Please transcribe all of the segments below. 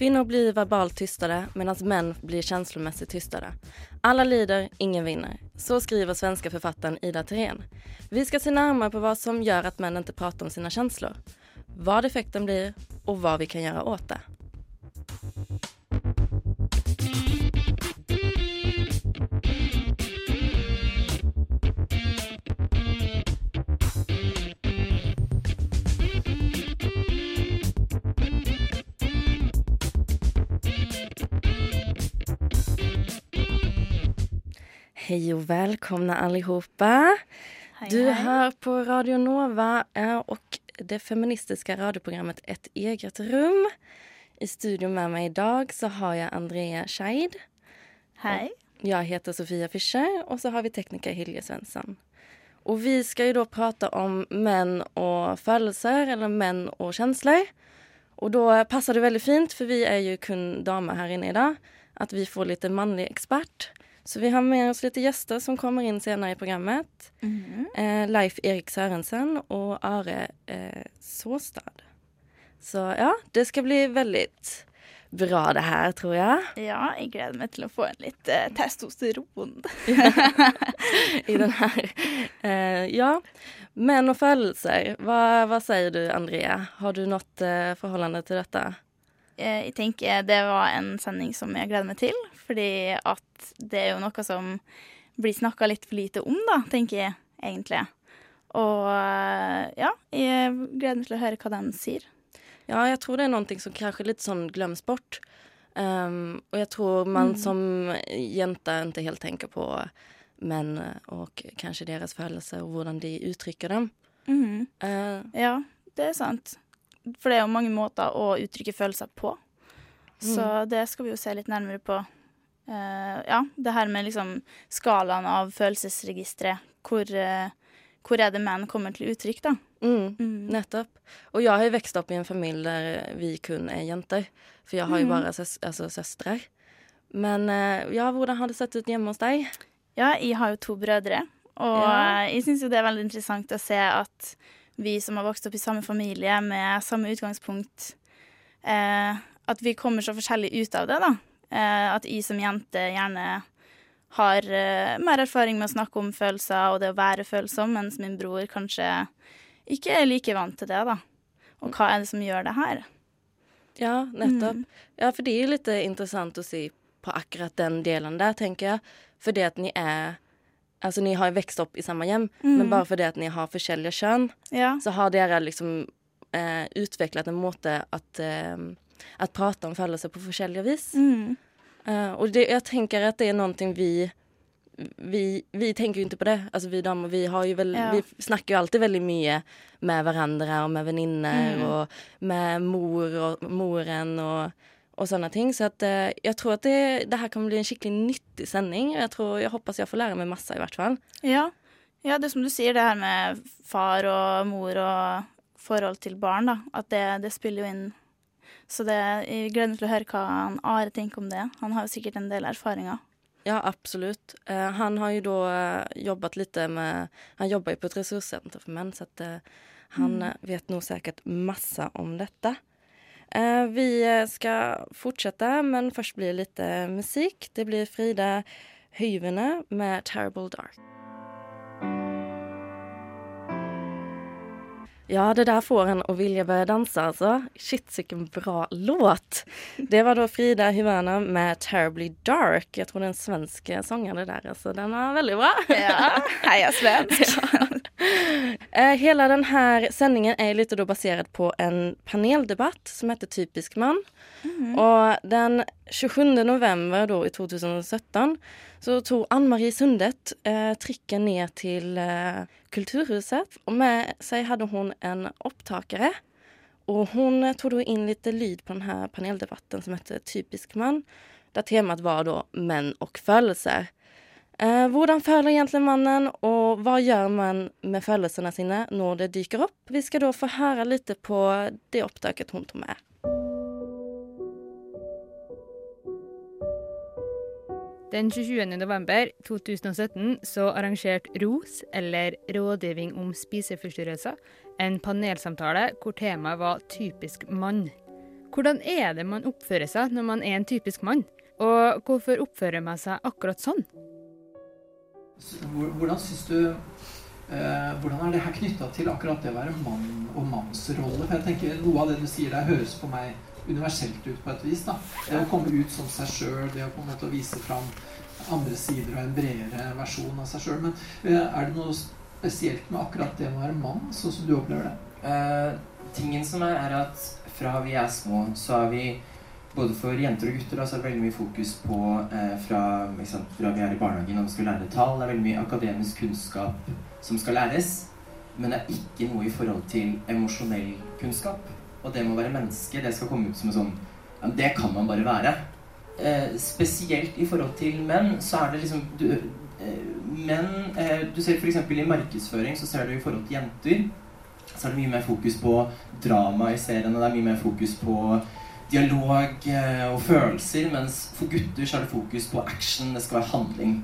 Kvinnor blir verbalt tystade medan män blir känslomässigt tystade. Alla lider, ingen vinner. Så skriver svenska författaren Ida Therén. Vi ska se närmare på vad som gör att män inte pratar om sina känslor. Vad effekten blir och vad vi kan göra åt det. Hej och välkomna allihopa. Du hör på Radio Nova og och det feministiska radioprogrammet Ett eget rum. I studion med mig idag så har jag Andrea Scheid. Hei. Jag heter Sofia Fischer och så har vi tekniker Hilje Svensson. Och vi ska ju då prata om män och födelser eller män och känslor. Och då passar det väldigt fint för vi är ju kun damer her inne idag. at vi får litt manlig expert. Så vi har med oss lite gjester som kommer inn senere i programmet. Eh, Leif Erik Sørensen og Are eh, Såstad. Så ja, det skal bli veldig bra det her, tror jeg. Ja, jeg gleder meg til å få en litt eh, testosteron. i den her. Eh, ja, Men og følelser, hva, hva sier du, Andrea? Har du noe eh, forholdende til detta? Eh, Jeg tenker det var en sending som jeg gleder meg til, fordi at det er jo noe som blir snakka litt for lite om, da, tenker jeg egentlig. Og eh, ja, jeg gleder meg til å høre hva de sier. Ja, jeg tror det er noe som kanskje litt sånn glemmes bort. Um, og jeg tror man som jente ikke helt tenker på menn og kanskje deres følelser og hvordan de uttrykker dem. Mm. Uh, Ja, det er sant. For det er jo mange måter å uttrykke følelser på. Så det skal vi jo se litt nærmere på. Eh, ja, det her med liksom skalaen av følelsesregisteret. Hvor, eh, hvor er det menn kommer til uttrykk, da? mm. Mm. Nettopp. Og jeg har jo vokst opp i en familie der vi kun er jenter. For jeg har jo bare søs altså, søstre. Men eh, ja, hvordan har det sett ut hjemme hos deg? Ja, jeg har jo to brødre, og Ja. jeg syns jo det er veldig interessant å se at vi som har vokst opp i samme familie med samme utgangspunkt, eh, at vi kommer så forskjellig ut av det, da. Eh, at jeg som jente gjerne har eh, mer erfaring med å snakke om følelser og det å være følsom, mens min bror kanskje ikke er like vant til det, da. Og hva er det som gjør det her? Ja, nettopp. Ja, for det er litt interessant å si se på akkurat den delen der, tenker jeg. For det at ni er, altså ni har jo växt opp i hjem, mm. men bare fordi att ni har forskjellige kjønn, Ja. så har dere liksom eh, utviklet en måte at eh, att prata om følelser på forskjellige vis. Mm. Uh, och det, jag tänker att det är någonting vi vi, vi tenker jo ikke på det. Altså, vi damer, vi har ju väl, Ja. vi snakker jo alltid veldig mye med hverandre og med venninner Mm. og med mor og moren og, og sånne ting. Så at, uh, jeg tror at det, det her kan bli en skikkelig nyttig sending tror, jeg hoppas jeg får lære meg masse, i hvert fall. Ja. ja, det er som du sier, det her med far og mor og forhold til barn, da. At det, det spiller jo inn. Så det, jeg gleder meg til å høre hva han Are tenker om det. Han har jo sikkert en del erfaringer. Ja, absolutt. Eh, han har jo da eh, jobbat lite med, han jobbar ju på ett resurscenter för män så att eh, han mm. vet nog säkert massa om detta. Eh, vi skal fortsette, men først blir det litt musikk. Det blir Frida Hyvene med Terrible Dark. Ja, det der får en å vilje börja dansa altså. Shit, vilken bra låt. Det var då Frida Humana med Terribly Dark. Jeg tror det er en svensk sanger, det der. Så den var veldig bra. Ja, heia svensk. Ja. hela denne sendingen er litt basert då på en paneldebatt som heter Typisk man. Og den 27 november da, i 2017 så tog Ann-Marie Sundet eh, trikken ned til eh, Kulturhuset och med sig hade hon en opptakare. Och hon eh, tog då in lite lyd på den här paneldebatten som hette Typisk man. Där temat var då män och födelser. Eh, hvordan føler egentlig mannen, og hva gjør man med følelsene sine når det dyker opp? Vi skal da få høre litt på det opptaket hun tok med. Den 27. november 2017 så arrangerte ROS, eller Rådgivning om spiseforstyrrelser, en panelsamtale hvor temaet var typisk mann. Hvordan er det man oppfører seg når man er en typisk mann? Og hvorfor oppfører man seg akkurat sånn? Hvordan syns du eh, Hvordan er det her knytta til akkurat det å være mann og mannsrolle? For jeg tenker Noe av det du sier der, høres på meg universelt ut på et vis. da. Det å komme ut som seg sjøl, det å på en måte vise fram andre sider og en bredere versjon av seg sjøl. Men eh, er det noe spesielt med akkurat det med å være mann, sånn som du opplever det? Uh, tingen som er, er at fra vi er små, så er vi både for jenter og gutter da, så er det veldig mye fokus på eh, fra, sant, fra, vi er i barnehagen og skal lære tall. Det er veldig mye akademisk kunnskap som skal læres. Men det er ikke noe i forhold til emosjonell kunnskap. Og det med å være menneske, det skal komme ut som en sånn ja, Det kan man bare være. Eh, spesielt i forhold til menn, så er det liksom du, eh, Menn eh, Du ser f.eks. i markedsføring, så ser du i forhold til jenter så er det mye mer fokus på drama i seriene. Det er mye mer fokus på dialog eh, og følelser. Mens for gutter så er det fokus på action. Det skal være handling.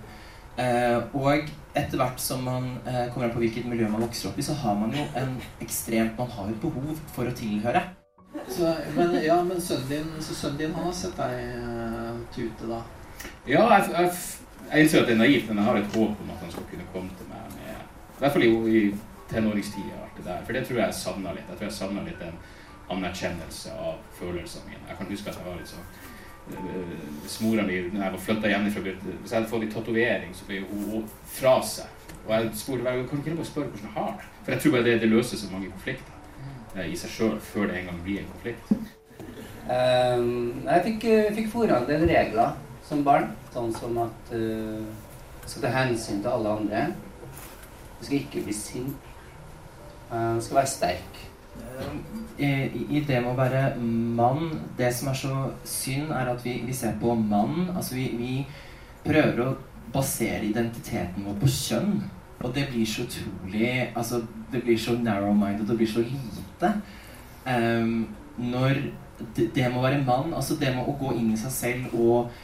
Eh, og etter hvert som man eh, kommer an på hvilket miljø man vokser opp i, så har man jo en ekstremt Man har et behov for å tilhøre. Så, men, ja, men sønnen din, så sønnen din han har sett deg uh, tute, da? Ja, jeg, jeg, jeg innser at det er naivt, men jeg har et håp om at han skal kunne komme til meg med I hvert fall i, i tenåringstida. For det tror jeg jeg savna litt. Jeg tror jeg savna litt en anerkjennelse av følelsene mine. Jeg kan huske at jeg var litt sånn hvis mora mi når jeg var flytta hjemmefra Hvis jeg hadde fått en tatovering, så ble hun fra seg. Og jeg spurte kan du ikke bare spørre hvordan jeg har det? For jeg tror bare det, det løser så mange konflikter eh, i seg sjøl før det en gang blir en konflikt. Um, jeg fikk, fikk fora en del regler som barn. Sånn som at uh, skal ta hensyn til alle andre. Du skal ikke bli sint. Uh, jeg skal være sterk. I, I, det med å være mann Det som er så synd, er at vi, vi ser på mann Altså, vi, vi, prøver å basere identiteten vår på kjønn. Og det blir så utrolig Altså, det blir så narrow-minded, det blir så lite. Um, når det, det med å være mann, altså det med å gå inn i seg selv og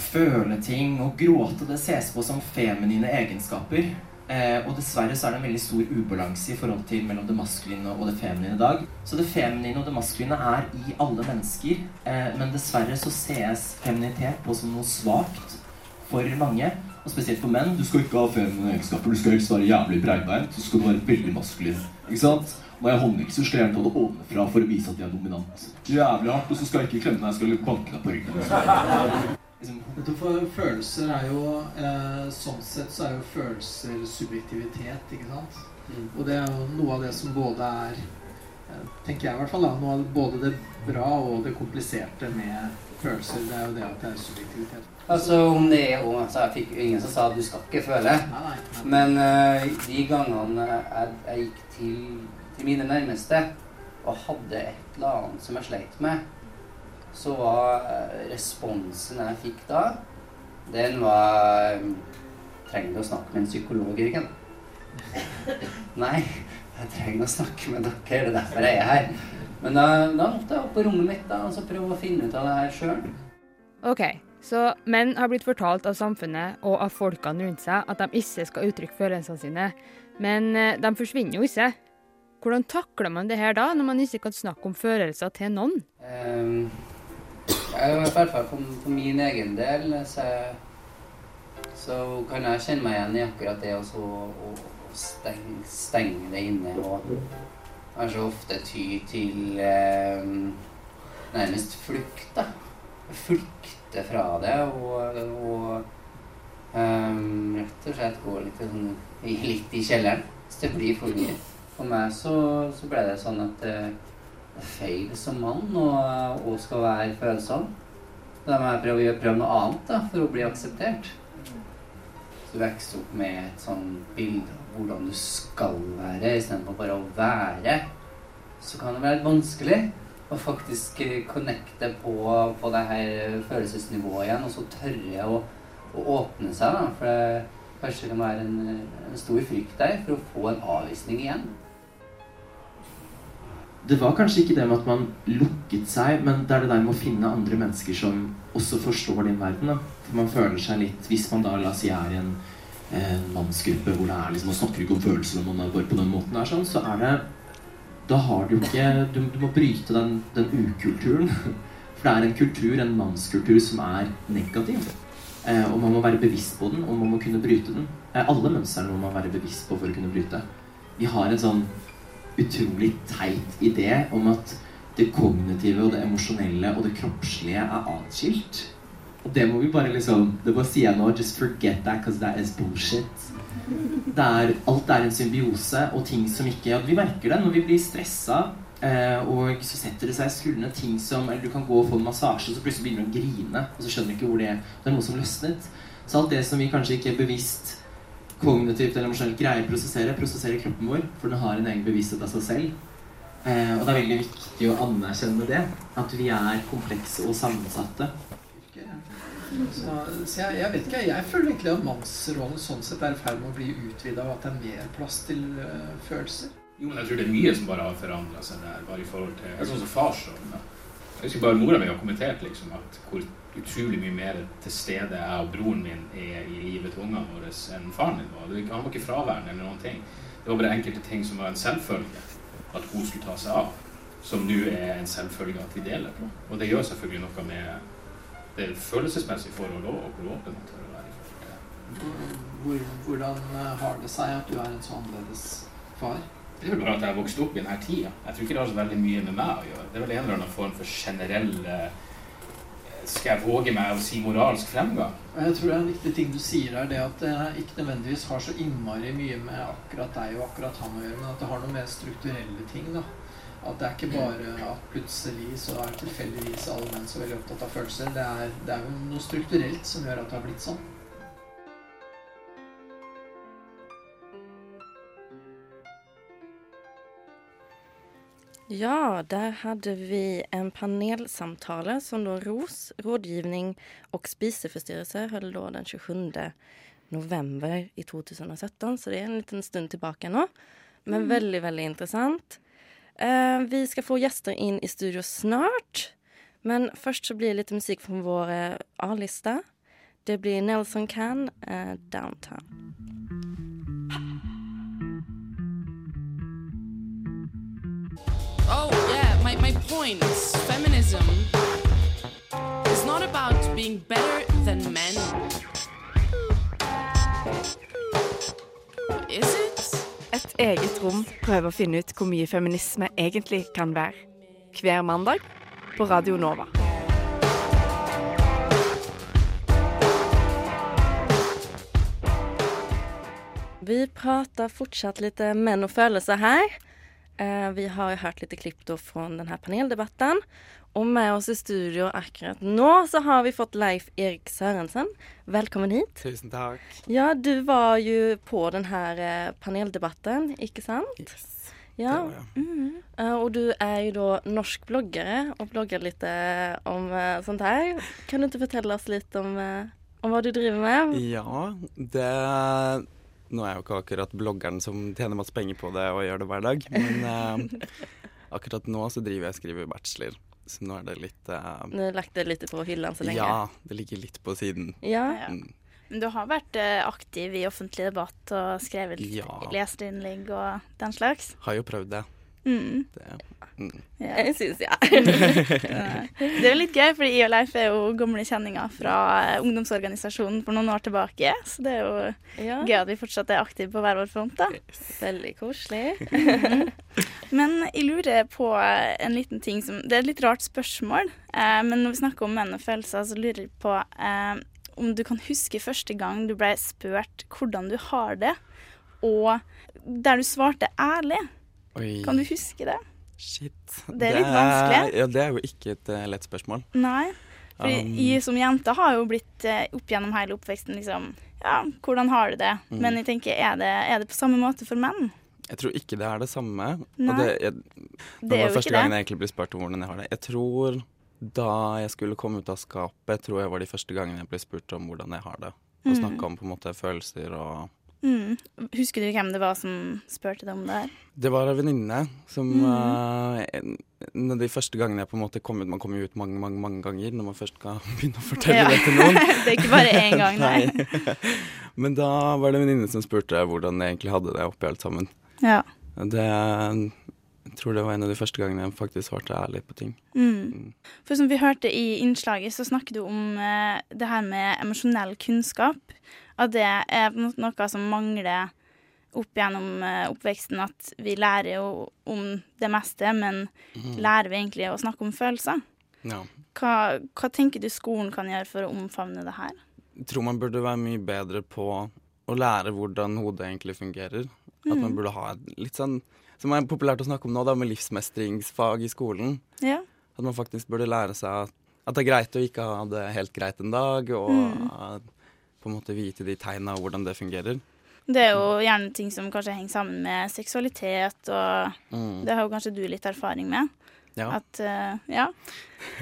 føle ting og gråte, det ses på som feminine egenskaper. Eh, og dessverre så er det en veldig stor ubalanse i forhold til mellom det maskuline og det feminine i dag. Så det feminine og det maskuline er i alle mennesker, eh, men dessverre så ses feminitet på som noe svakt for mange. Og spesielt for menn. Du skal ikke ha feminine egenskaper. Du skal helst være jævlig breibeint. Så skal du være veldig maskulin. Ikke sant? Når jeg håndhilser, så skal jeg gjerne ta det ovenfra for å vise at jeg er dominant. Jævlig hardt, og så skal jeg ikke klemme deg, jeg skal banke deg på ryggen. Liksom, for følelser er jo eh, Sånn sett så er jo følelser subjektivitet, ikke sant? Mm. Og det er jo noe av det som både er eh, Tenker jeg i hvert fall da, noe av både det bra og det kompliserte med følelser. Det er jo det at det er subjektivitet. Altså om det er òg altså, Jeg fikk ingen som sa at du skal ikke føle. Nei, nei, nei. Men uh, de gangene jeg, jeg gikk til, til mine nærmeste og hadde et eller annet som jeg sleit med så var eh, responsen jeg fikk da, den var eh, Trenger du å snakke med en psykolog, Jørgen? Nei, jeg trenger å snakke med dere. Det er derfor jeg er her. Men da, da måtte jeg opp på rommet mitt da, og så prøve å finne ut av det her sjøl. OK, så menn har blitt fortalt av samfunnet og av folkene rundt seg at de ikke skal uttrykke følelsene sine. Men eh, de forsvinner jo ikke. Hvordan takler man det her da, når man ikke kan snakke om følelser til noen? Um, i hvert fall for, min egen del så, så, kan jeg kjenne meg igjen i akkurat det å, å stenge, stenge, det inne. Og kanskje ofte ty til eh, nærmest flukt. da. Flykte fra det og, og um, rett og slett gå litt, sånn, litt i kjelleren. Hvis det blir for mye. For meg så, så ble det sånn at eh, feil som mann og, og skal være følsom. Da må jeg prøve, prøve noe annet da, for å bli akseptert. Så du vokser opp med et sånn bilde av hvordan du skal være, istedenfor bare å være. Så kan det være litt vanskelig å faktisk connecte på, på det her følelsesnivået igjen, og så tørre å, å åpne seg, da. For det kanskje kan være en, en stor frykt der for å få en avvisning igjen. Det var kanskje ikke det med at man lukket seg, men det er det der med å finne andre mennesker som også forstår din verden. Da. For man føler seg litt Hvis man da la oss si er i en, en mannsgruppe hvor det er liksom Man snakker ikke om følelser når man er bare på den måten der, sånn, så er det Da har du ikke Du, du må bryte den, den ukulturen. For det er en kultur, en mannskultur, som er negativ. Eh, og man må være bevisst på den, og man må kunne bryte den. Eh, alle mønstrene må man være bevisst på for å kunne bryte. Vi har en sånn utrolig teit idé om at det kognitive og det emosjonelle og det kroppslige er atskilt. Og det må vi bare liksom Det bare sier jeg nå. Just forget that, because that is bullshit. Det er, alt er en symbiose, og ting som ikke ja, Vi merker det når vi blir stressa. Eh, og så setter det seg i skuldrene ting som Eller du kan gå og få en massasje, og så plutselig begynner du å grine. Og så skjønner du ikke hvor det er. Det er noe som løsnet. Så alt det som vi kanskje ikke er bevisst kognitivt eller emosjonelt greier å prosessere, prosesserer kroppen vår. For den har en egen bevissthet av seg selv. Eh, og det er veldig viktig å anerkjenne det. At vi er komplekse og sammensatte. Så, så jeg, jeg, vet ikke, jeg føler egentlig at mannsrollen sånn sett er i ferd med å bli utvida, og at det er mer plass til uh, følelser. Jo, men jeg tror det er mye som bare har forandra seg der. bare i forhold til, jeg Sånn som farsrollen. Jeg husker bare mora mi har kommentert liksom at hvor utrolig mye mer til stede jeg og broren min er i livet til ungene våre enn faren min var. Han var ikke fraværende eller noen ting. Det var bare enkelte ting som var en selvfølge at hun skulle ta seg av, som nå er en selvfølge at vi deler på. Og det gjør selvfølgelig noe med det følelsesmessige forholdet òg, og hvor åpen man tør å være i forhold til Hvor, hvordan eh, har det seg at du er en så annerledes far? Det er vel bare at jeg har vokst opp i denne tida. Jeg tror ikke det har så veldig mye med meg å gjøre. Det er vel en eller annen form for generell Skal jeg våge meg å si moralsk fremgang? Jeg tror det er en viktig ting du sier her, det at det ikke nødvendigvis har så innmari mye med akkurat deg og akkurat han å gjøre, men at det har noe mer strukturelle ting. da. At det er ikke bare at plutselig så er tilfeldigvis alle menn så veldig opptatt av følelser. Det er, det er jo noe strukturelt som gjør at det har blitt sånn. Ja, der hadde vi en panelsamtale som da ROS, Rådgivning og spiseforstyrrelse, holdt da den 27 november i 2017. Så det er en liten stund tilbake nå. Men Mm. veldig, veldig interessant. Eh, vi skal få gjester inn i studio snart. Men først så blir det litt musikk fra vår A-lista. Det blir Nelson Can, eh, Downtown. Point feminism is not about being better than men. Is it? Et eget rom prøver å finne ut hvor mye feminisme egentlig kan være. Hver mandag på Radio Nova. Vi prater fortsatt litt menn og følelser her. Eh, vi har hørt litt klipp fra denne paneldebatten. Og med oss i studio akkurat nå så har vi fått Leif Erik Sørensen. Velkommen hit. Tusen takk. Ja, du var jo på denne eh, paneldebatten, ikke sant? Yes. Ja. Mhm. Eh, og du er jo da norsk bloggere og blogger litt om sånt her. Kan du ikke fortelle oss litt om, om hva du driver med? Ja, det Nå er jeg jo ikke akkurat bloggeren som tjener masse penger på det og gjør det hver dag, men uh, akkurat nå så driver jeg og skriver bachelor. Så nå er det litt uh, Nå har du lagt det litt på hyllen så lenge. Ja, det ligger litt på siden. Ja. ja. Men du har vært eh, aktiv i offentlig debatt og skrevet Ja. leserinnlegg og den slags? Har jo prøvd det. Mm. det mm. Jeg syns ja. det er jo litt gøy, fordi jeg og Leif er jo gamle kjenninger fra eh, ungdomsorganisasjonen for noen år tilbake. Så det er jo Ja. gøy at vi fortsatt er aktive på hver vår front, da. Veldig koselig. Men jeg lurer på eh, en liten ting som Det er et litt rart spørsmål, eh, men når vi snakker om menn og følelser, så lurer jeg på eh, om du kan huske første gang du ble spurt hvordan du har det, og der du svarte ærlig. Oi. Kan du huske det? Shit. Det er litt vanskelig. Ja, det er jo ikke et uh, lett spørsmål. Nei. For Um, jeg som jente har jo blitt uh, opp gjennom hele oppveksten liksom Ja, hvordan har du det? Mm. Men jeg tenker, er det, er det på samme måte for menn? Jeg tror ikke det er det samme. Nei. Og det, jeg, Det det er var første gangen jeg egentlig ble spurt om hvordan jeg har det. Jeg tror Da jeg skulle komme ut av skapet, tror jeg var de første gangene jeg ble spurt om hvordan jeg har det. Og Mm. snakka om på en måte følelser og Mm. Husker du hvem det var som spurte deg om det her? Det var ei venninne som Mm. uh, de første gangene jeg på en måte kom ut Man kommer jo ut mange, mange mange ganger når man først skal begynne å fortelle Ja. det til noen. Det er ikke bare én gang, nei. Men da var det en venninne som spurte hvordan jeg egentlig hadde det oppi alt sammen. Ja. Det Jeg tror det var en av de første gangene jeg faktisk svarte ærlig på ting. Mm. For som vi hørte i innslaget, så snakker du om eh, det her med emosjonell kunnskap. At det er noe som mangler opp gjennom eh, oppveksten. At vi lærer jo om det meste, men mm. lærer vi egentlig å snakke om følelser? Ja. Hva, hva tenker du skolen kan gjøre for å omfavne det her? Jeg tror man burde være mye bedre på å lære hvordan hodet egentlig fungerer. At man Mhm. burde ha et litt sånn Som er populært å snakke om nå, da, med livsmestringsfag i skolen. Ja. At man faktisk burde lære seg at, at det er greit å ikke ha det helt greit en dag, og Mm. på en måte vite de tegna og hvordan det fungerer. Det er jo gjerne ting som kanskje henger sammen med seksualitet, og Mm. det har jo kanskje du litt erfaring med. Ja. At uh, Ja.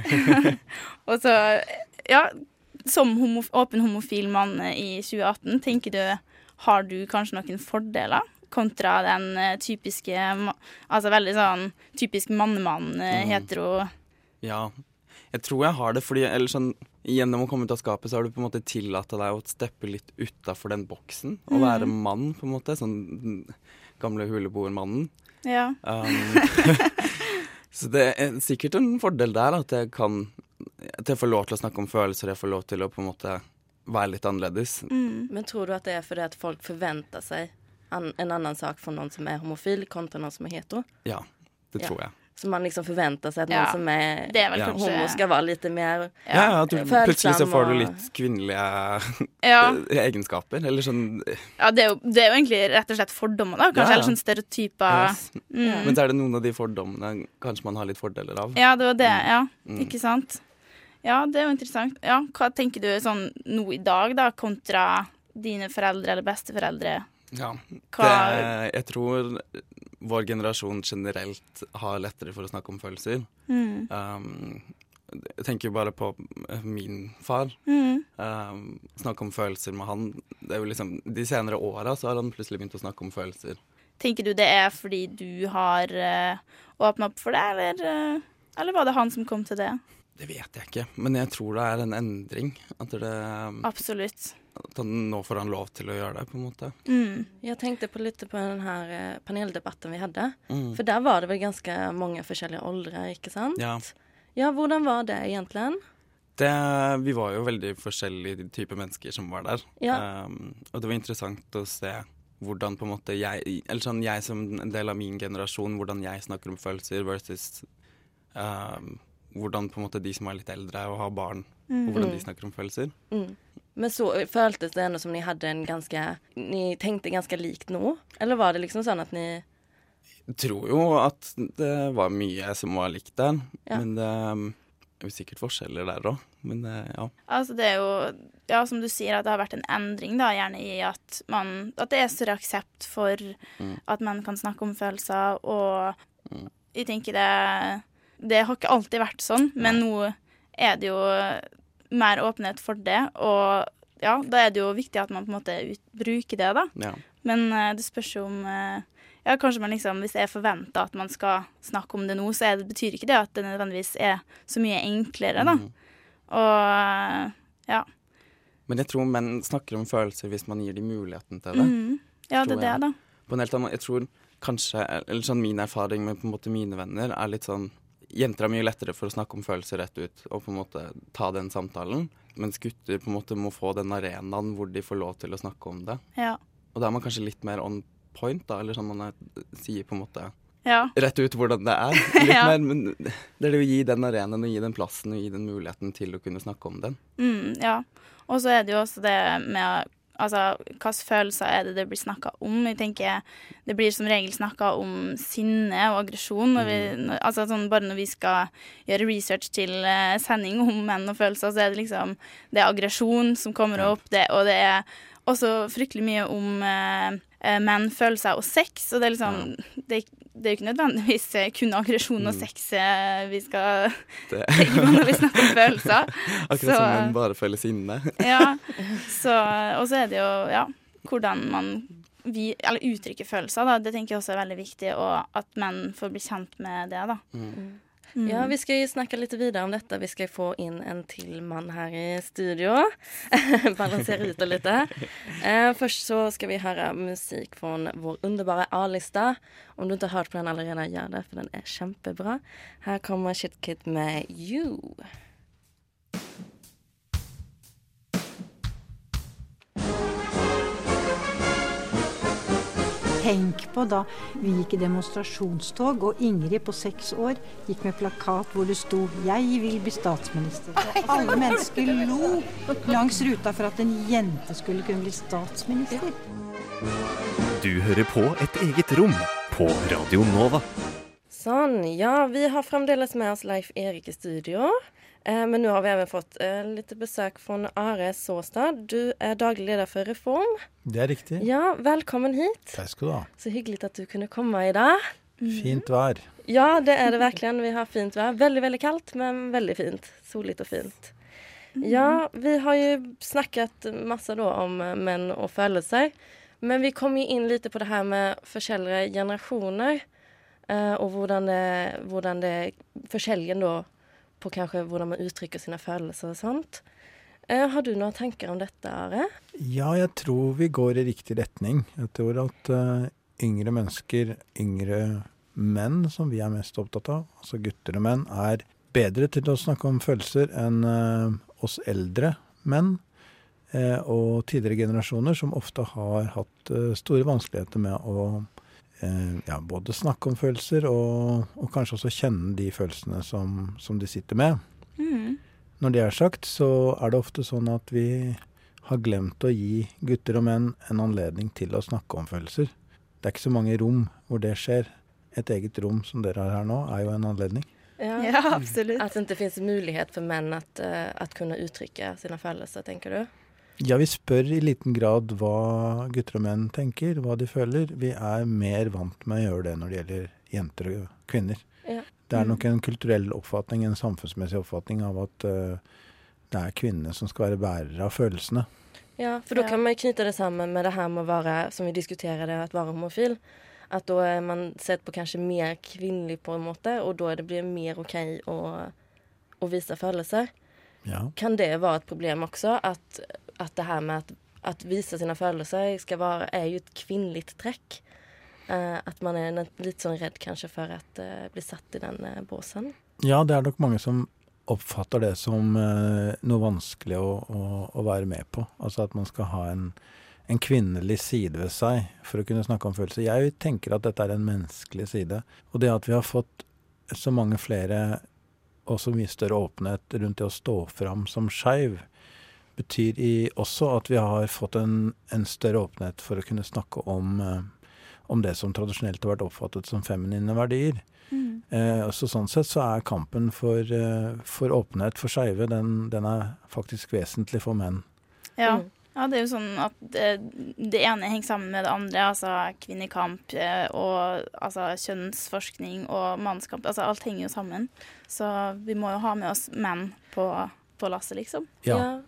og så, ja, som homo, åpen homofil mann i 2018, tenker du Har du kanskje noen fordeler kontra den eh, typiske Altså veldig sånn typisk mannemann, eh, Mm. hetero Ja, jeg tror jeg har det, fordi eller sånn Gjennom å komme ut av skapet så har du på en måte tillatt deg å steppe litt utafor den boksen. Å Mm. være mann, på en måte. Sånn den gamle huleboermannen. Ja. Um, så det er sikkert en fordel der, at jeg kan At jeg får lov til å snakke om følelser, jeg får lov til å på en måte være litt annerledes. Mm. Men tror du at det er fordi at folk forventer seg an en annen sak for noen som er homofil, kontra noen som er hetero? Ja, det Ja. tror jeg. Så man liksom forventer seg at Ja, noen som er, er Ja. kanskje homo, skal være litt mer Ja, ja, at du, plutselig så får du litt kvinnelige Ja. egenskaper. Eller sånn Ja, det er, jo, det er jo egentlig rett og slett fordommer, da. Kanskje Ja, ja. eller sånn stereotyper. Yes. Mm. Men så er det noen av de fordommene kanskje man har litt fordeler av. Ja, det var det. Ja, Mm. ikke sant? Ja, det er jo interessant. Ja, hva tenker du sånn nå i dag, da, kontra dine foreldre eller besteforeldre? Ja. Det, jeg tror vår generasjon generelt har lettere for å snakke om følelser. Mm. Um, jeg tenker jo bare på eh, min far. Mm. Um, snakke om følelser med han. Det er jo liksom, de senere åra har han plutselig begynt å snakke om følelser. Tenker du det er fordi du har uh, åpna opp for det, eller, uh, eller var det han som kom til det? Det vet jeg ikke, men jeg tror det er en endring. At, det, um, Absolutt. At nå får han lov til å gjøre det, på en måte. Mm. Jeg tenkte på litt på den här eh, paneldebatten vi hadde. Mm. For der var det vel ganske mange forskjellige aldre, ikke sant? Ja. Ja, hvordan var det egentlig? Det, vi var jo veldig forskjellige typer mennesker som var der. Ja. Um, og det var interessant å se hvordan på en måte jeg Eller sånn jeg som en del av min generasjon, hvordan jeg snakker om følelser versus um, hvordan på en måte de som er litt eldre og har barn, Mm. og hvordan de Mm. snakker om følelser. Mm. Men så føltes det ändå som ni hadde en ganske Ni tenkte ganske likt nå? Eller var det liksom sånn at ni Jeg tror jo at det var mye som var likt der, Ja. men det um, er jo sikkert forskjeller der òg. Men eh, ja. Altså det er jo, ja, som du sier, at det har vært en endring, da, gjerne i at man At det er større aksept for Mm. at menn kan snakke om følelser, og Mm. jeg tenker det Det har ikke alltid vært sånn, men nå er det jo mer åpenhet for det, og ja, da er det jo viktig at man på en måte ut, bruker det, da. ja. Men uh, det spørs jo om uh, Ja, kanskje man liksom Hvis det er forventa at man skal snakke om det nå, så er det, betyr ikke det at det nødvendigvis er så mye enklere, da. Mm. Og uh, ja. Men jeg tror menn snakker om følelser hvis man gir dem muligheten til det. Mm. Ja, det er det, da. På en helt annen Jeg tror kanskje Eller sånn min erfaring med på en måte mine venner er litt sånn Jenter er mye lettere for å snakke om følelser rett ut og på en måte ta den samtalen. Mens gutter på en måte må få den arenaen hvor de får lov til å snakke om det. Ja. Og da er man kanskje litt mer on point, da. Eller sånn man er, sier på en måte Ja. rett ut hvordan det er. Ja. mer, men det er det å gi den arenaen og gi den plassen og gi den muligheten til å kunne snakke om den. Mm, ja. Og så er det jo også det med Altså, hvilke følelser er det det blir snakka om? Jeg tenker Det blir som regel snakka om sinne og aggresjon. Når altså sånn bare når vi skal gjøre research til eh, sending om menn og følelser, så er det liksom Det er aggresjon som kommer opp, det, og det er også fryktelig mye om eh, eh, menn, følelser og sex. Og det er liksom det, det er jo ikke nødvendigvis eh, kun aggresjon og Mm. sex eh, vi skal tenke på når vi snakker om følelser. Akkurat Så- som menn bare føler sinne. ja. Så, og så er det jo ja, hvordan man vi, eller uttrykker følelser. Da. Det tenker jeg også er veldig viktig, og at menn får bli kjent med det. da. Mm. Ja, vi skal snakke litt videre vidare om dette. Vi skal få inn en til man her i studio. Balansere ut det litt. Eh, först så skal vi høre musik fra vår underbara A-lista. Om du ikke har hørt på den allerede, gjør det, for den er kjempebra. Her kommer Shitkit med You. Tenk på da vi gikk i demonstrasjonstog, og Ingrid på seks år gikk med plakat hvor det sto 'Jeg vil bli statsminister'. Og alle mennesker lo langs ruta for at en jente skulle kunne bli statsminister. Du hører på Et eget rom på Radio Nova. Sånn, ja, vi har fremdeles med oss Leif Erik i studio. Eh, men nå har vi også fått litt besøk fra Are Såstad. Du er daglig leder for Reform. Det er riktig. Ja, Velkommen hit. Takk skal du ha. Så hyggelig at du kunne komme i dag. Fint vær. Ja, det er det virkelig. Vi har fint vær. Veldig, veldig kaldt, men veldig fint. Soligt og fint. Ja, vi har jo snakket masse da om menn og følelser. Men vi kom jo inn litt på det her med forskjellige generationer. eh, og hvordan det, hvordan det forskjellen da på kanskje hvordan man uttrykker sine følelser og sånt. Eh, har du noen tanker om dette, Are? Ja, jeg tror vi går i riktig retning. Jeg tror at eh, yngre mennesker, yngre menn, som vi er mest opptatt av, altså gutter og menn, er bedre til å snakke om følelser enn eh, oss eldre menn. og tidligere generasjoner som ofte har hatt store vanskeligheter med å ja, både snakke om følelser og, og kanskje også kjenne de følelsene som, som de sitter med. Mm. Når det er sagt, så er det ofte sånn at vi har glemt å gi gutter og menn en anledning til å snakke om følelser. Det er ikke så mange rom hvor det skjer. Et eget rom som dere har her nå, er jo en anledning. Ja, absolutt. At det ikke finnes mulighet for menn at, eh, at kunne uttrykke sine følelser, tenker du? Ja, vi spør i liten grad hva gutter og menn tenker, hva de føler. Vi er mer vant med å gjøre det når det gjelder jenter og kvinner. Ja. Det er nok en kulturell oppfatning, en samfunnsmessig oppfatning av at uh, det er kvinnene som skal være bærere av følelsene. Ja, for da kan man knytte knyta det sammen med det her med å være, som vi diskuterer det, at være homofil. At da er man sett på kanskje mer kvinnelig på en måte, og da blir det mer ok å, å vise følelser. Ja. Kan det være et problem også? At, at det her med at, at vise sine følelser skal være, er jo et kvinnelig trekk. Uh, at man er litt sånn redd kanskje for å uh, bli satt i den uh, båsen. Ja, det er nok mange som oppfatter det som eh, noe vanskelig å, å, å være med på. Altså at man skal ha en, en kvinnelig side ved seg for å kunne snakke om følelser. Jeg tenker at dette er en menneskelig side. Og det at vi har fått så mange flere og så mye større åpenhet rundt det å stå fram som skeiv, betyr i, også at vi har fått en, en større åpenhet for å kunne snakke om, eh, om det som tradisjonelt har vært oppfattet som feminine verdier. Mm. Eh, så sånn sett så er kampen for, eh, for åpenhet for skeive, den, den er faktisk vesentlig for menn. Ja. ja, det er jo sånn at det, det ene henger sammen med det andre. Altså kvinnekamp eh, og altså, kjønnsforskning og mannskamp. Altså alt henger jo sammen. Så vi må jo ha med oss menn på, på lasset, liksom. Ja.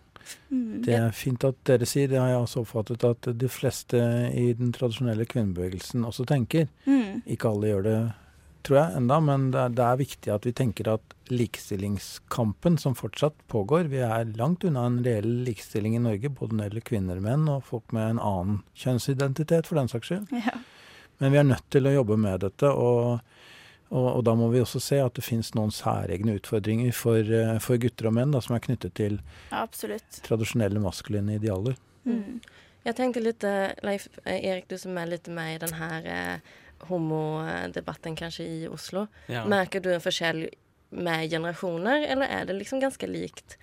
Mm. Det er fint at dere sier, det har jeg også oppfattet at de fleste i den tradisjonelle kvinnebevegelsen også tenker. Mm. Ikke alle gjør det, tror jeg, enda, men det er, det er viktig at vi tenker at likestillingskampen som fortsatt pågår Vi er langt unna en reell likestilling i Norge, både når det gjelder kvinner og menn, og folk med en annen kjønnsidentitet, for den saks skyld. Ja. Men vi er nødt til å jobbe med dette, og, og, og da må vi også se at det finnes noen særegne utfordringer for, eh, for gutter og menn da, som er knyttet til absolutt. tradisjonelle maskuline idealer. Mm. Jeg tenkte litt, eh, Leif eh, Erik, du som er litt med i denne eh, homodebatten kanskje i Oslo. Ja. Merker du en forskjell med generasjoner, eller er det liksom ganske likt?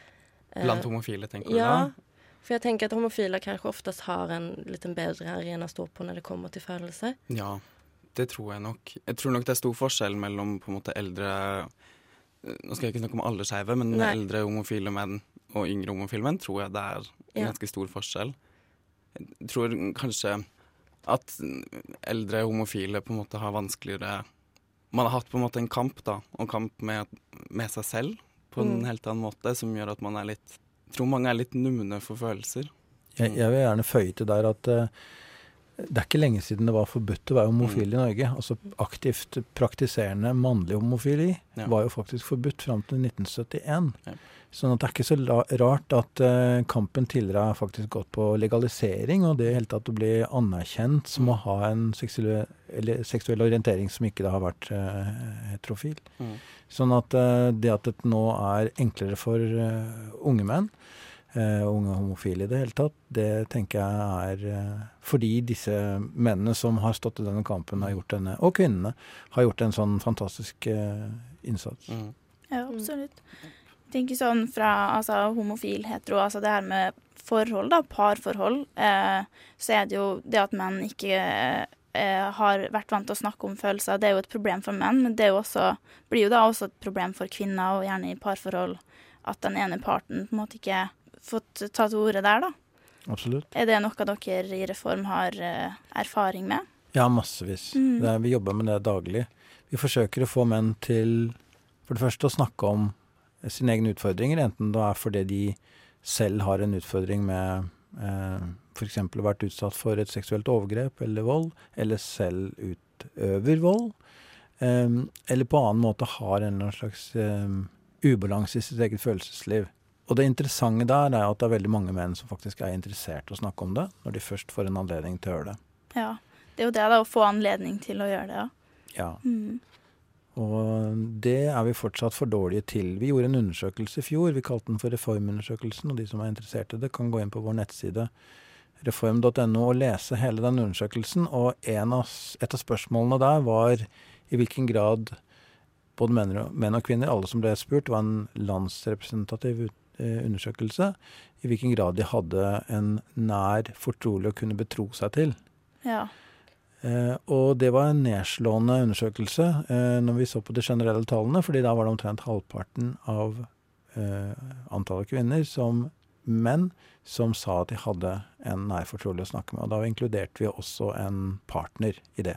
eh, Blant homofile, tenker du ja, da? For jeg tenker at homofile kanskje oftest har en litt bedre arena å stå på når det kommer til følelser. Ja, det tror jeg nok. Jeg tror nok det er stor forskjell mellom på en måte eldre Nå skal jeg ikke snakke om alle skeive, men Nei. eldre homofile menn og yngre homofile menn tror jeg det er en Ja. ganske stor forskjell. Jeg tror kanskje at eldre homofile på en måte har vanskeligere Man har hatt på en måte en kamp, da, og kamp med, med seg selv på en Mm. helt annen måte, som gjør at man er litt Jeg tror mange er litt numne for følelser. Jeg, jeg vil gjerne føye til der at eh, det er ikke lenge siden det var forbudt å være homofil Mm. i Norge. Altså aktivt praktiserende mannlig homofili Ja. var jo faktisk forbudt fram til 1971. Ja. Sånn at det er ikke så rart at eh, kampen tidligere har faktisk gått på legalisering, og det i hele tatt å bli anerkjent som Mm. å ha en seksuell, eller seksuell orientering som ikke da har vært eh, heterofil. Mm. Sånn at eh, det at det nå er enklere for unge menn, eh, unge homofile i det hele tatt, det tenker jeg er eh, fordi disse mennene som har stått i denne kampen, har gjort denne, og kvinnene, har gjort en sånn fantastisk eh, innsats. Mm. Ja, absolutt. Jeg tenker sånn fra altså, homofil, hetero, altså det her med forhold, da, parforhold, eh, så er det jo det at menn ikke eh, har vært vant til å snakke om følelser, det er jo et problem for menn, men det er jo også, blir jo da også et problem for kvinner, og gjerne i parforhold, at den ene parten på en måte ikke fått ta til orde der, da. Absolutt. Er det noe dere i Reform har eh, erfaring med? Ja, massevis. Mm. Det er, vi jobber med det daglig. Vi forsøker å få menn til for det første å snakke om sine egne utfordringer, enten det er fordi de selv har en utfordring med eh, f.eks. vært utsatt for et seksuelt overgrep eller vold, eller selv utøver vold, eh, eller på annen måte har en eller annen slags eh, ubalanse i sitt eget følelsesliv. Og det interessante der er at det er veldig mange menn som faktisk er interessert i å snakke om det, når de først får en anledning til å gjøre det. Ja, det er jo det da, å få anledning til å gjøre det, ja. Ja. Mm. Og det er vi fortsatt for dårlige til. Vi gjorde en undersøkelse i fjor, vi kalte den for Reformundersøkelsen, og de som er interessert i det, kan gå inn på vår nettside reform.no og lese hele den undersøkelsen. Og en av, et av spørsmålene der var i hvilken grad både menn og, menn og kvinner, alle som ble spurt, var en landsrepresentativ undersøkelse, i hvilken grad de hadde en nær fortrolig å kunne betro seg til. Ja. Eh, og det var en nedslående undersøkelse eh, når vi så på de generelle tallene, fordi da var det omtrent halvparten av eh, antallet kvinner som menn som sa at de hadde en nær fortrolig å snakke med. Og da inkluderte vi også en partner i det.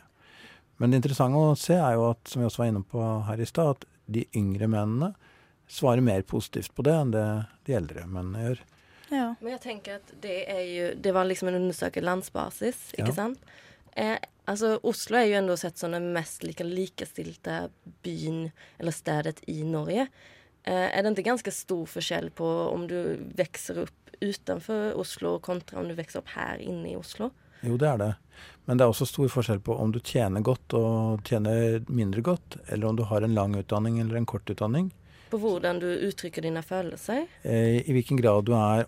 Men det interessante å se er jo at, som vi også var inne på her i stad, at de yngre mennene svarer mer positivt på det enn det de eldre mennene gjør. Ja. Men jeg tenker at det er jo Det var liksom en undersøkelse landsbasis, ikke Ja. sant? Eh, altså, Oslo er jo ennå sett som den mest like, likestilte byen eller stedet i Norge. Eh, er det ikke ganske stor forskjell på om du vokser opp utenfor Oslo kontra om du vokser opp her inne i Oslo? Jo, det er det. Men det er også stor forskjell på om du tjener godt og tjener mindre godt, eller om du har en lang utdanning eller en kort utdanning. På hvordan du uttrykker dine følelser? Eh, I hvilken grad du er,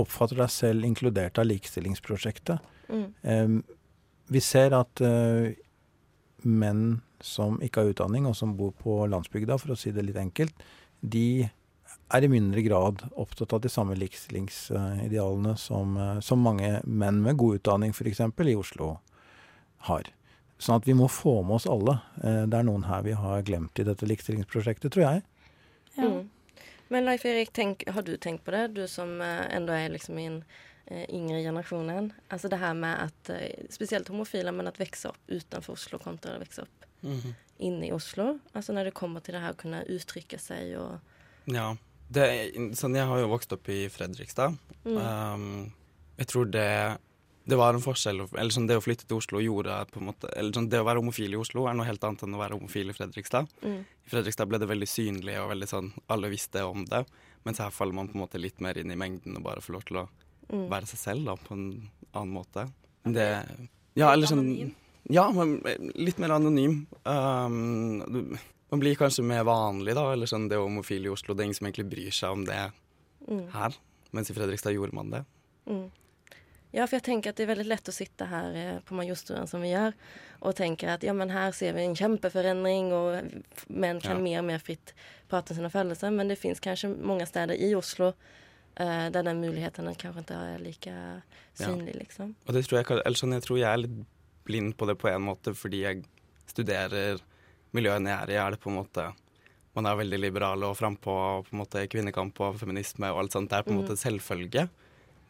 oppfatter deg selv inkludert av likestillingsprosjektet. Mm. Vi ser at eh, menn som ikke har utdanning, og som bor på landsbygda, for å si det litt enkelt, de er i mindre grad opptatt av de samme likestillingsidealene som, eh, som mange menn med god utdanning f.eks. i Oslo har. Sånn at vi må få med oss alle. Det er noen her vi har glemt i dette likestillingsprosjektet, tror jeg. Mm. Men Leif Erik, tenk, har du tenkt på det? Du som enda er är liksom i den eh, yngre generationen. Altså det her med at eh, speciellt homofila, men at vokse opp utenfor Oslo kontra att växa upp Mhm. inne i Oslo. Altså når det kommer til det her å kunne uttrykke seg og Ja. Det, er- sånn, jeg har jo vokst opp i Fredrikstad. Mm. Um, jeg tror det det var en forskjell. Eller sånn, Det å flytte til Oslo gjorde på en måte Eller sånn, Det å være homofil i Oslo er noe helt annet enn å være homofil i Fredrikstad. Mm. I Fredrikstad ble det veldig synlig, og veldig sånn, alle visste om det. Mens her faller man på en måte litt mer inn i mengden og bare får lov til å Mm. være seg selv da, på en annen måte. Det Ja, eller sånn Ja, men litt mer anonym. Um, man blir kanskje mer vanlig, da. Eller sånn, det er homofil i Oslo. Det er ingen som egentlig bryr seg om det Mm. her. Mens i Fredrikstad gjorde man det. Mm. Ja, för jag tänker att det är väldigt lätt att sitta här eh, på Majorsturen som vi gör och tänka att ja, men här ser vi en kämpeförändring och män kan Ja. mer och mer fritt prata om sina födelser. Men det finns kanske många städer i Oslo eh, der den muligheten kanskje ikke er like synlig, Ja. Liksom. Og det tror jeg, sånn, jeg tror jeg er litt blind på det på en måte, fordi jeg studerer miljøet jeg er i, er det på en måte Man er veldig liberal og frampå, og på en måte kvinnekamp og feminisme og alt sånt. Det er på en Mm. måte selvfølge.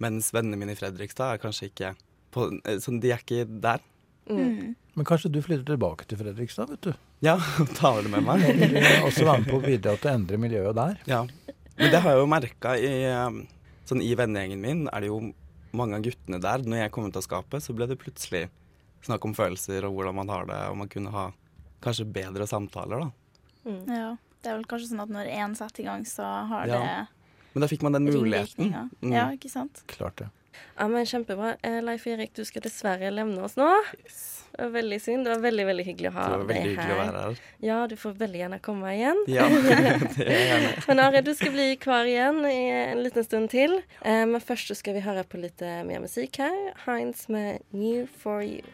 Mens vennene mine i Fredrikstad er kanskje ikke på, eh, sånn, De er ikke der. Mm. Men kanskje du flytter tilbake til Fredrikstad, vet du. Ja, tar det med meg. Og vil også være med på å bidra til å endre miljøet der. Ja. Men det har jeg jo merka i um, Sånn i vennegjengen min er det jo mange av guttene der. Når jeg kom ut av skapet, så ble det plutselig snakk om følelser og hvordan man har det, og man kunne ha kanskje bedre samtaler, da. Ja. Det er vel kanskje sånn at når én setter i gang, så har Ja. det Men da fikk man den muligheten. Mm. Ja, ikke sant? Klart det. Ja, men Kjempebra. Eh, Leif Erik, du skal dessverre levne oss nå. Yes. Det var veldig synd. Det var veldig veldig hyggelig å ha Det var veldig deg hyggelig å være her. Ja, du får veldig gjerne komme igjen. Ja, det er jeg gjerne. Men Are, du skal bli kvar igjen i en liten stund til. Eh, men først skal vi høre på litt eh, mer musikk her. Heinz med 'New for You'.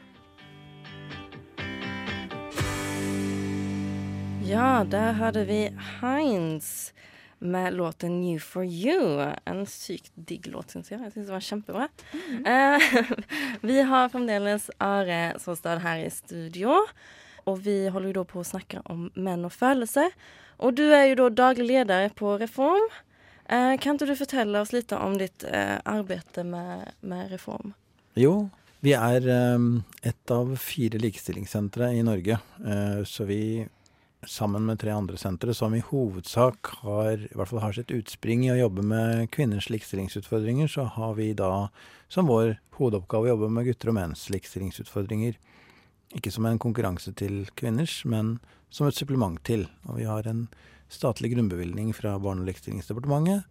Ja, der hadde vi Heinz med låten 'New for You'. En sykt digg låt, syns jeg. Jeg syns det var kjempebra. Eh, vi har fremdeles Are Såstad her i studio. Og vi holder jo da på å snakke om menn og følelser. Og du er jo da daglig leder på Reform. Eh, kan ikke du fortelle oss litt om ditt eh, arbeid med, med Reform? Jo, vi er eh, et av fire likestillingssentre i Norge. Eh, så vi, sammen med tre andre sentre, som i hovedsak har, i hvert fall har sitt utspring i å jobbe med kvinners likestillingsutfordringer, så har vi da som vår hovedoppgave å jobbe med gutter og menns likestillingsutfordringer. Ikke som en konkurranse til kvinners, men som et supplement til. Og vi har en statlig grunnbevilgning fra Barne- og likestillingsdepartementet,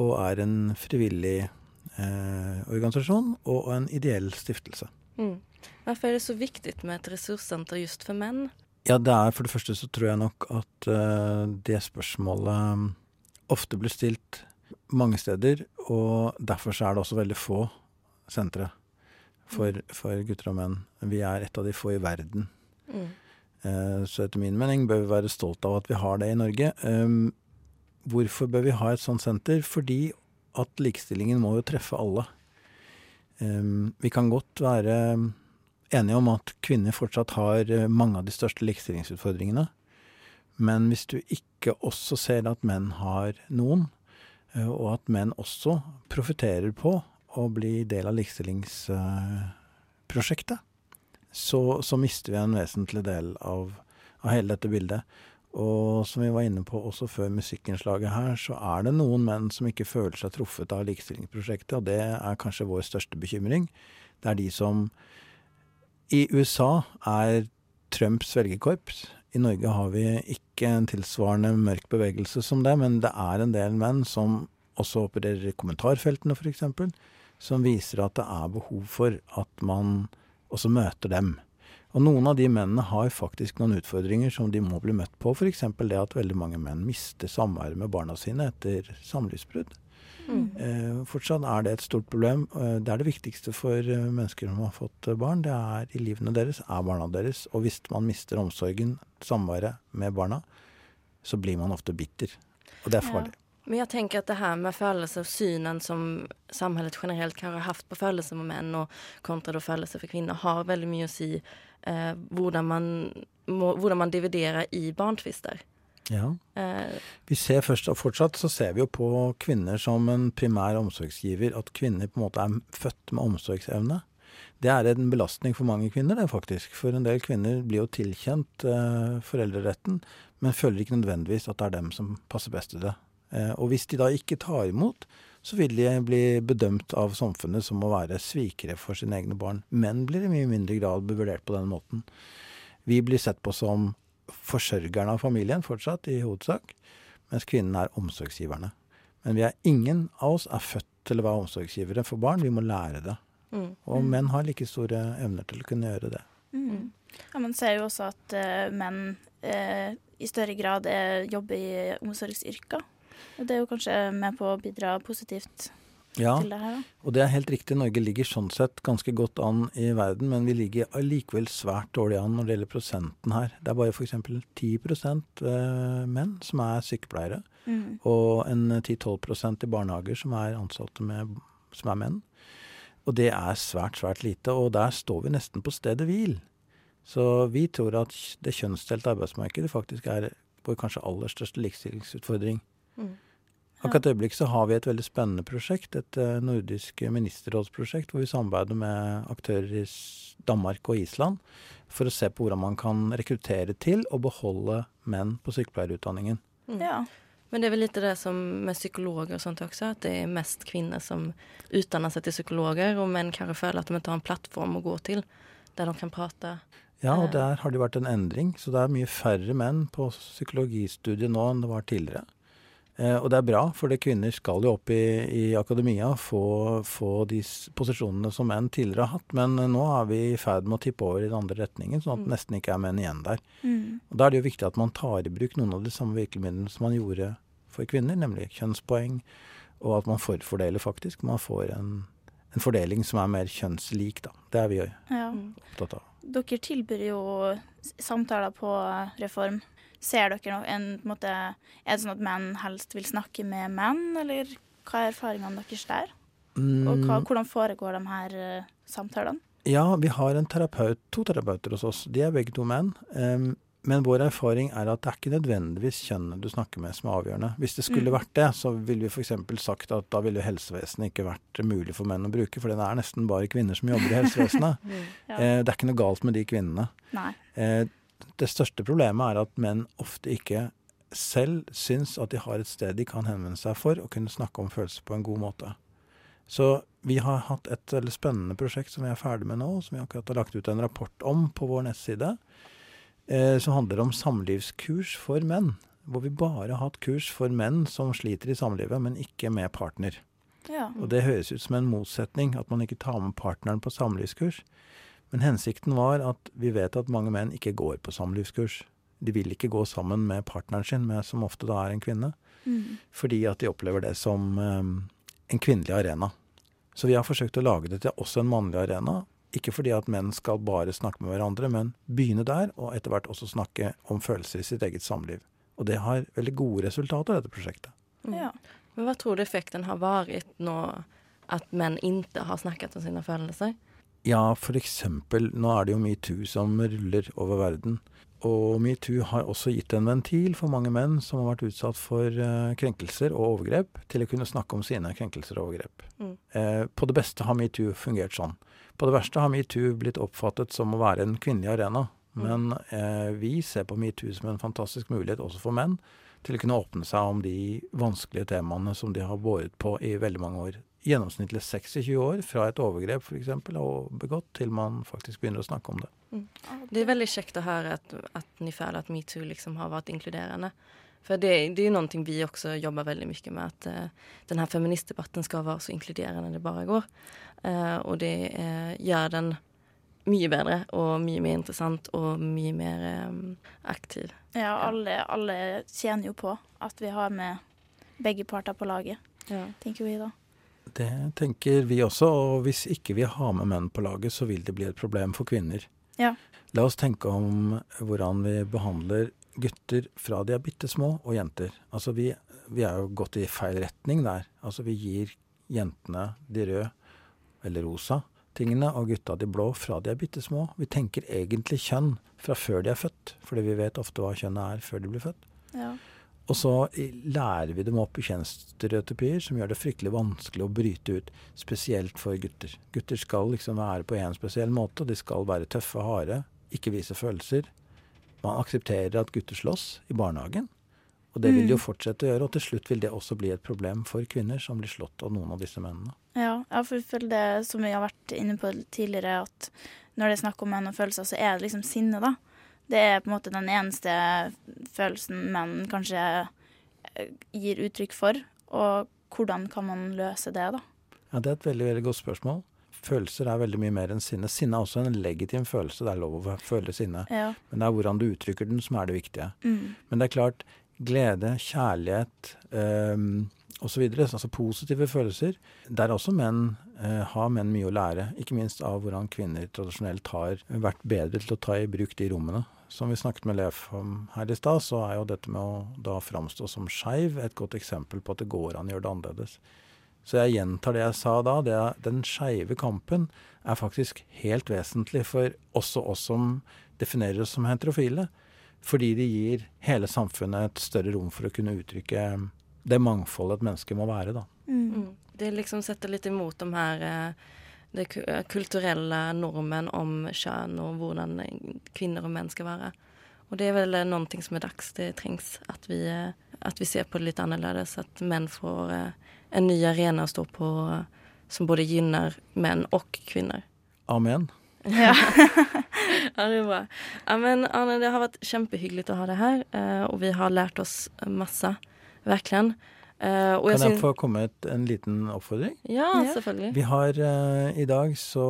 og er en frivillig eh, organisasjon og en ideell stiftelse. Mm. Hvorfor er det så viktig med et ressurssenter just for menn? Ja, det er for det første så tror jeg nok at uh, det spørsmålet mm, ofte blir stilt mange steder, og derfor så er det også veldig få sentre for, for gutter og menn. Vi er et av de få i verden. Mm. Uh, Så etter min mening bør vi være stolt av at vi har det i Norge. Um, Hvorfor bør vi ha et sånt senter? Fordi at likestillingen må jo treffe alle. Um, Vi kan godt være enige om at kvinner fortsatt har eh, mange av de største likestillingsutfordringene. Men hvis du ikke også ser at menn har noen, eh, og at menn også profitterer på å bli del av likestillingsprosjektet, så, så mister vi en vesentlig del av, av hele dette bildet. Og som vi var inne på også før musikkinnslaget her, så er det noen menn som ikke føler seg truffet av likestillingsprosjektet, og det er kanskje vår største bekymring. Det er de som I USA er Trumps velgerkorps. I Norge har vi ikke en tilsvarende mørk bevegelse som det, men det er en del menn som også opererer i kommentarfeltene, f.eks., som viser at det er behov for at man også møter dem. Og noen av de mennene har faktisk noen utfordringer som de må bli møtt på. F.eks. det at veldig mange menn mister samværet med barna sine etter samlivsbrudd. Mm. Fortsatt er det et stort problem. Eh, det er det viktigste for eh, mennesker som har fått barn. Det er i livene deres, er barna deres. Og hvis man mister omsorgen, samværet med barna, så blir man ofte bitter. Og det er farlig. Men jeg tenker at det her med følelser og synen som samfunnet generelt kan ha hatt på følelser med menn og kontra følelser for kvinner, har veldig mye å si eh, hvordan, man må, hvordan man dividerer i barntvister. Ja. Eh, Vi ser først og fortsatt så ser vi jo på kvinner som en primær omsorgsgiver. At kvinner på en måte er født med omsorgsevne. Det er en belastning for mange kvinner, det faktisk. For en del kvinner blir jo tilkjent eh, foreldreretten, men føler ikke nødvendigvis at det er dem som passer best til det. Eh, og hvis de da ikke tar imot, så vil de bli bedømt av samfunnet som å være svikere for sine egne barn. Menn blir i mye mindre grad vurdert på den måten. Vi blir sett på som forsørgerne av familien fortsatt, i hovedsak, mens kvinnene er omsorgsgiverne. Men vi er, ingen av oss er født til å være omsorgsgivere for barn, vi må lære det. Mm. Og menn har like store evner til å kunne gjøre det. Mm. Ja, Man ser jo også at uh, menn uh, i større grad er, jobber i omsorgsyrker. Og det er jo kanskje med på å bidra positivt Ja, til det her. da. og det er helt riktig. Norge ligger sånn sett ganske godt an i verden, men vi ligger allikevel svært dårlig an når det gjelder prosenten her. Det er bare f.eks. 10 eh, menn som er sykepleiere, Mm. og en 10-12% i barnehager som er ansatte med, som er menn. Og det er svært, svært lite, og der står vi nesten på stedet hvil. Så vi tror at det kjønnsdelte arbeidsmarkedet faktisk er vår kanskje aller største likestillingsutfordring. Mm. Akkurat i øyeblikket så har vi et veldig spennende prosjekt, et eh, nordisk ministerrådsprosjekt, hvor vi samarbeider med aktører i Danmark og Island for å se på hvordan man kan rekruttere til og beholde menn på sykepleierutdanningen. Ja. Men det er vel litt det som med psykologer og sånt også, at det er mest kvinner som utdanner seg til psykologer og menn kanske føler at de ikke har en plattform å gå til der de kan prate. Ja, og Eh. der har det vært en endring, så det er mye færre menn på psykologistudiet nå enn det var tidligere. Eh, og det er bra, for det kvinner skal jo opp i, i akademia, få, få de posisjonene som menn tidligere har hatt. Men eh, nå er vi i ferd med å tippe over i den andre retningen, sånn at det nesten ikke er menn igjen der. Mm. Og Da er det jo viktig at man tar i bruk noen av de samme virkemidlene som man gjorde for kvinner, nemlig kjønnspoeng, og at man forfordeler faktisk. Man får en, en fordeling som er mer kjønnslik, da. Det er vi Ja. opptatt av. Dere tilbyr jo samtaler på reform. Ser dere en, på en måte, Er det sånn at menn helst vil snakke med menn, eller hva er erfaringene deres der? Og hva, Mm. hvordan foregår de her eh, samtalene? Ja, vi har en terapeut, to terapeuter hos oss. De er begge to menn. Um, men vår erfaring er at det er ikke nødvendigvis kjønnet du snakker med som er avgjørende. Hvis det skulle Mm. vært det, så ville vi f.eks. sagt at da ville helsevesenet ikke vært mulig for menn å bruke, for det er nesten bare kvinner som jobber i helsevesenet. Ja. Eh, det er ikke noe galt med de kvinnene. Eh, det største problemet er at menn ofte ikke selv syns at de har et sted de kan henvende seg for å kunne snakke om følelser på en god måte. Så vi har hatt et veldig spennende prosjekt som vi er ferdig med nå, som vi akkurat har lagt ut en rapport om på vår nettside, eh, som handler om samlivskurs for menn. Hvor vi bare har hatt kurs for menn som sliter i samlivet, men ikke med partner. Ja. Og det høres ut som en motsetning, at man ikke tar med partneren på samlivskurs. Men hensikten var at vi vet at mange menn ikke går på samlivskurs. De vil ikke gå sammen med partneren sin, med, som ofte da er en kvinne, Mm. fordi at de opplever det som eh, en kvinnelig arena. Så vi har forsøkt å lage det til også en mannlig arena. Ikke fordi at menn skal bare snakke med hverandre, men begynne der, og etter hvert også snakke om følelser i sitt eget samliv. Og det har veldig gode resultater, dette prosjektet. Mm. Men hva tror du effekten har vært nå at menn ikke har snakket om sine følelser? Ja, eksempel, nå er det jo metoo som ruller over verden. Og metoo har også gitt en ventil for mange menn som har vært utsatt for eh, krenkelser og overgrep, til å kunne snakke om sine krenkelser og overgrep. Mm. Eh, på det beste har metoo fungert sånn. På det verste har metoo blitt oppfattet som å være en kvinnelig arena. Men eh, vi ser på metoo som en fantastisk mulighet også for menn til å kunne åpne seg om de vanskelige temaene som de har båret på i veldig mange år. Gjennomsnittlig 26 år fra et overgrep f.eks. og begått, til man faktisk begynner å snakke om det. Mm. Det er veldig kjekt å høre at, at ni føler at metoo liksom har vært inkluderende. For det, det er jo noe vi også jobber veldig mye med, at uh, denne feministdebatten skal være så inkluderende det bare går. Uh, og det uh, gjør den mye bedre og mye mer interessant og mye mer um, aktiv. Ja, alle, alle tjener jo på at vi har med begge parter på laget, tenker vi da. Det tenker vi også, og hvis ikke vi har med menn på laget, så vil det bli et problem for kvinner. Ja. La oss tenke om hvordan vi behandler gutter fra de er bitte små, og jenter. Altså vi, vi er jo gått i feil retning der. Altså vi gir jentene de røde, eller rosa, tingene, og gutta de blå fra de er bitte små. Vi tenker egentlig kjønn fra før de er født, fordi vi vet ofte hva kjønnet er før de blir født. Ja. Og så lærer vi dem opp i kjønnsstereotypier som gjør det fryktelig vanskelig å bryte ut, spesielt for gutter. Gutter skal liksom være på en spesiell måte, de skal være tøffe og harde, ikke vise følelser. Man aksepterer at gutter slåss i barnehagen, og det vil de jo Mm. fortsette å gjøre. Og til slutt vil det også bli et problem for kvinner som blir slått av noen av disse mennene. Ja, for det som vi har vært inne på tidligere, at når det er snakk om menn og følelser, så er det liksom sinne, da. Det er på en måte den eneste følelsen menn kanskje eh, gir uttrykk for. Og hvordan kan man løse det, da? Ja, Det er et veldig veldig godt spørsmål. Følelser er veldig mye mer enn sinne. Sinne er også en legitim følelse. Det er lov å føle sinne. Ja. Men det er hvordan du uttrykker den som er det viktige. Mm. Men det er klart, glede, kjærlighet um, osv., altså positive følelser, der også menn eh, har menn mye å lære. Ikke minst av hvordan kvinner tradisjonelt har vært bedre til å ta i bruk de rommene. Som vi snakket med Leif om her i stad, så er jo dette med å da framstå som skeiv et godt eksempel på at det går an å gjøre det annerledes. Så jeg gjentar det jeg sa da. Det er, den skeive kampen er faktisk helt vesentlig for også oss som definerer oss som heterofile. Fordi det gir hele samfunnet et større rom for å kunne uttrykke det mangfoldet et menneske må være, da. Mm. Det liksom setter litt imot de her eh, det eh, kulturelle normen om kjønn og hvordan eh, kvinner og menn skal være. Og det er vel noe som er dags. Det trengs at vi, at vi ser på det litt annerledes. At menn får en ny arena å stå på som både gynner menn og kvinner. Amen. Ja. ja, det er bra. Ja, men Arne, det har vært kjempehyggelig å ha deg her, eh, og vi har lært oss masse. Virkelig. Uh, og Kan jeg jeg få komme med en liten oppfordring? Ja, selvfølgelig. Vi har uh, I dag så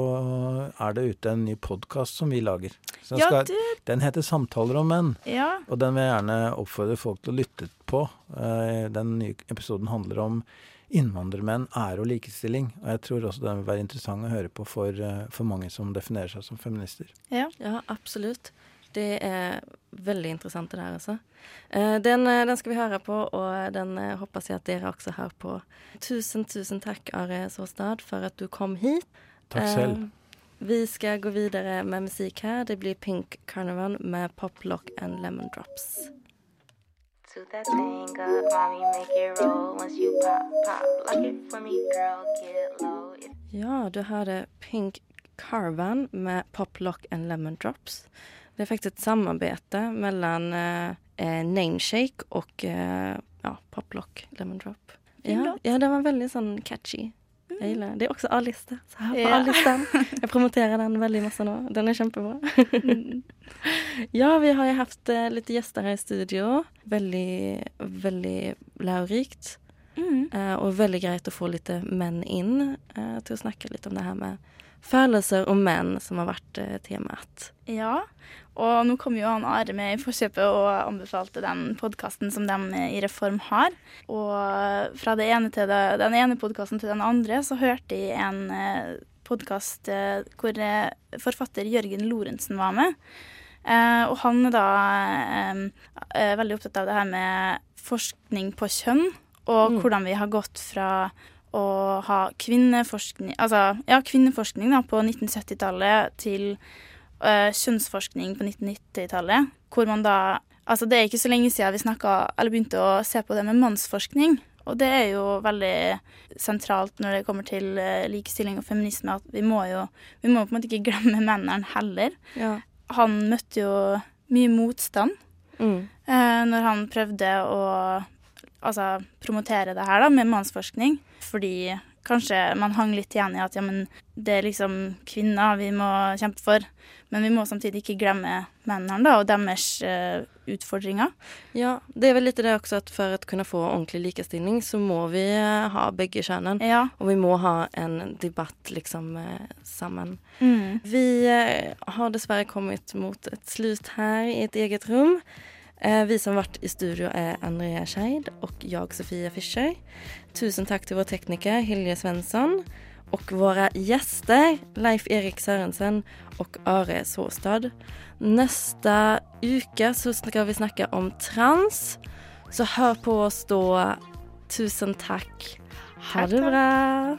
er det ute en ny podkast som vi lager. Så den Ja, skal- du. Den heter 'Samtaler om menn'. Ja. Og den vil jeg gjerne oppfordre folk til å lytte på. Uh, Den nye episoden handler om innvandrermenn, ære og likestilling. Og jeg tror også den vil være interessant å høre på for, for mange som definerer seg som feminister. Ja. absolutt. Det er veldig interessant det der, altså. Eh, Den, eh, den skal vi høre på, og den eh, håper jeg at dere også hører på. Tusen, tusen takk, Are Såstad, for at du kom hit. Takk selv. Vi skal gå videre med musikk her. Det blir Pink Carnival med Pop Lock and Lemon Drops. Toot that thing up, mommy, make it roll. Once you pop, pop, lock it for me, girl, get low. Ja, du hørte Pink Carvan med Pop Lock and Lemon Drops. Det är faktiskt ett samarbete mellan eh, eh, Nameshake och eh, ja, Poplock Lemon Drop. Ja, ja, det var väldigt sån catchy. Jag gillar det. Det är också A-lista. Så här på Ja. A-listan. Jag promoterar den väldigt masse nu. Den är kjempebra. ja, vi har ju haft eh, lite gäster här i studio. Väldigt, väldigt lärorikt. Eh, og veldig greit å få litt menn inn eh, til å snakke litt om det her med følelser og menn, som har vært eh, temaet. Ja, og nå kom jo han Are med i forkjøpet og anbefalte den podkasten som de i Reform har. Og fra det ene det, den ene podkasten til den andre så hørte jeg en eh, podkast eh, hvor eh, forfatter Jørgen Lorentzen var med. Eh, og han er da eh, eh, veldig opptatt av det her med forskning på kjønn, og Mm. hvordan vi har gått fra å ha kvinneforskning, altså, ja, kvinneforskning da, på 1970-tallet til eh, kjønnsforskning på 1990-tallet, hvor man da Altså, det er ikke så lenge siden vi snakka eller begynte å se på det med mannsforskning. Og det er jo veldig sentralt når det kommer til eh, likestilling og feminisme, at vi må jo vi må på en måte ikke glemme mennene heller. Ja. Han møtte jo mye motstand Mm. eh, når han prøvde å altså, promotere det her da, med mannsforskning. Fordi kanskje man hang litt igjen i at ja, men det er liksom kvinner vi må kjempe for. Men vi må samtidig ikke glemme mennene da, og deres uh, utfordringer. Ja, det er vel litt det også at for å kunne få ordentlig likestilling, så må vi eh, ha begge kjønnene. Og vi må ha en debatt liksom eh, sammen. Mm. Vi har dessverre kommet mot et slutt her i et eget rom. Eh, Vi som varit i studio är Andrea Scheid och jag Sofia Fischer. Tusen tack till vår tekniker Hilje Svensson och våra gäster Leif Erik Sørensen och Are Såstad. Nästa uke så ska vi snakke om trans. Så hør på oss da. Tusen takk. Ha det bra.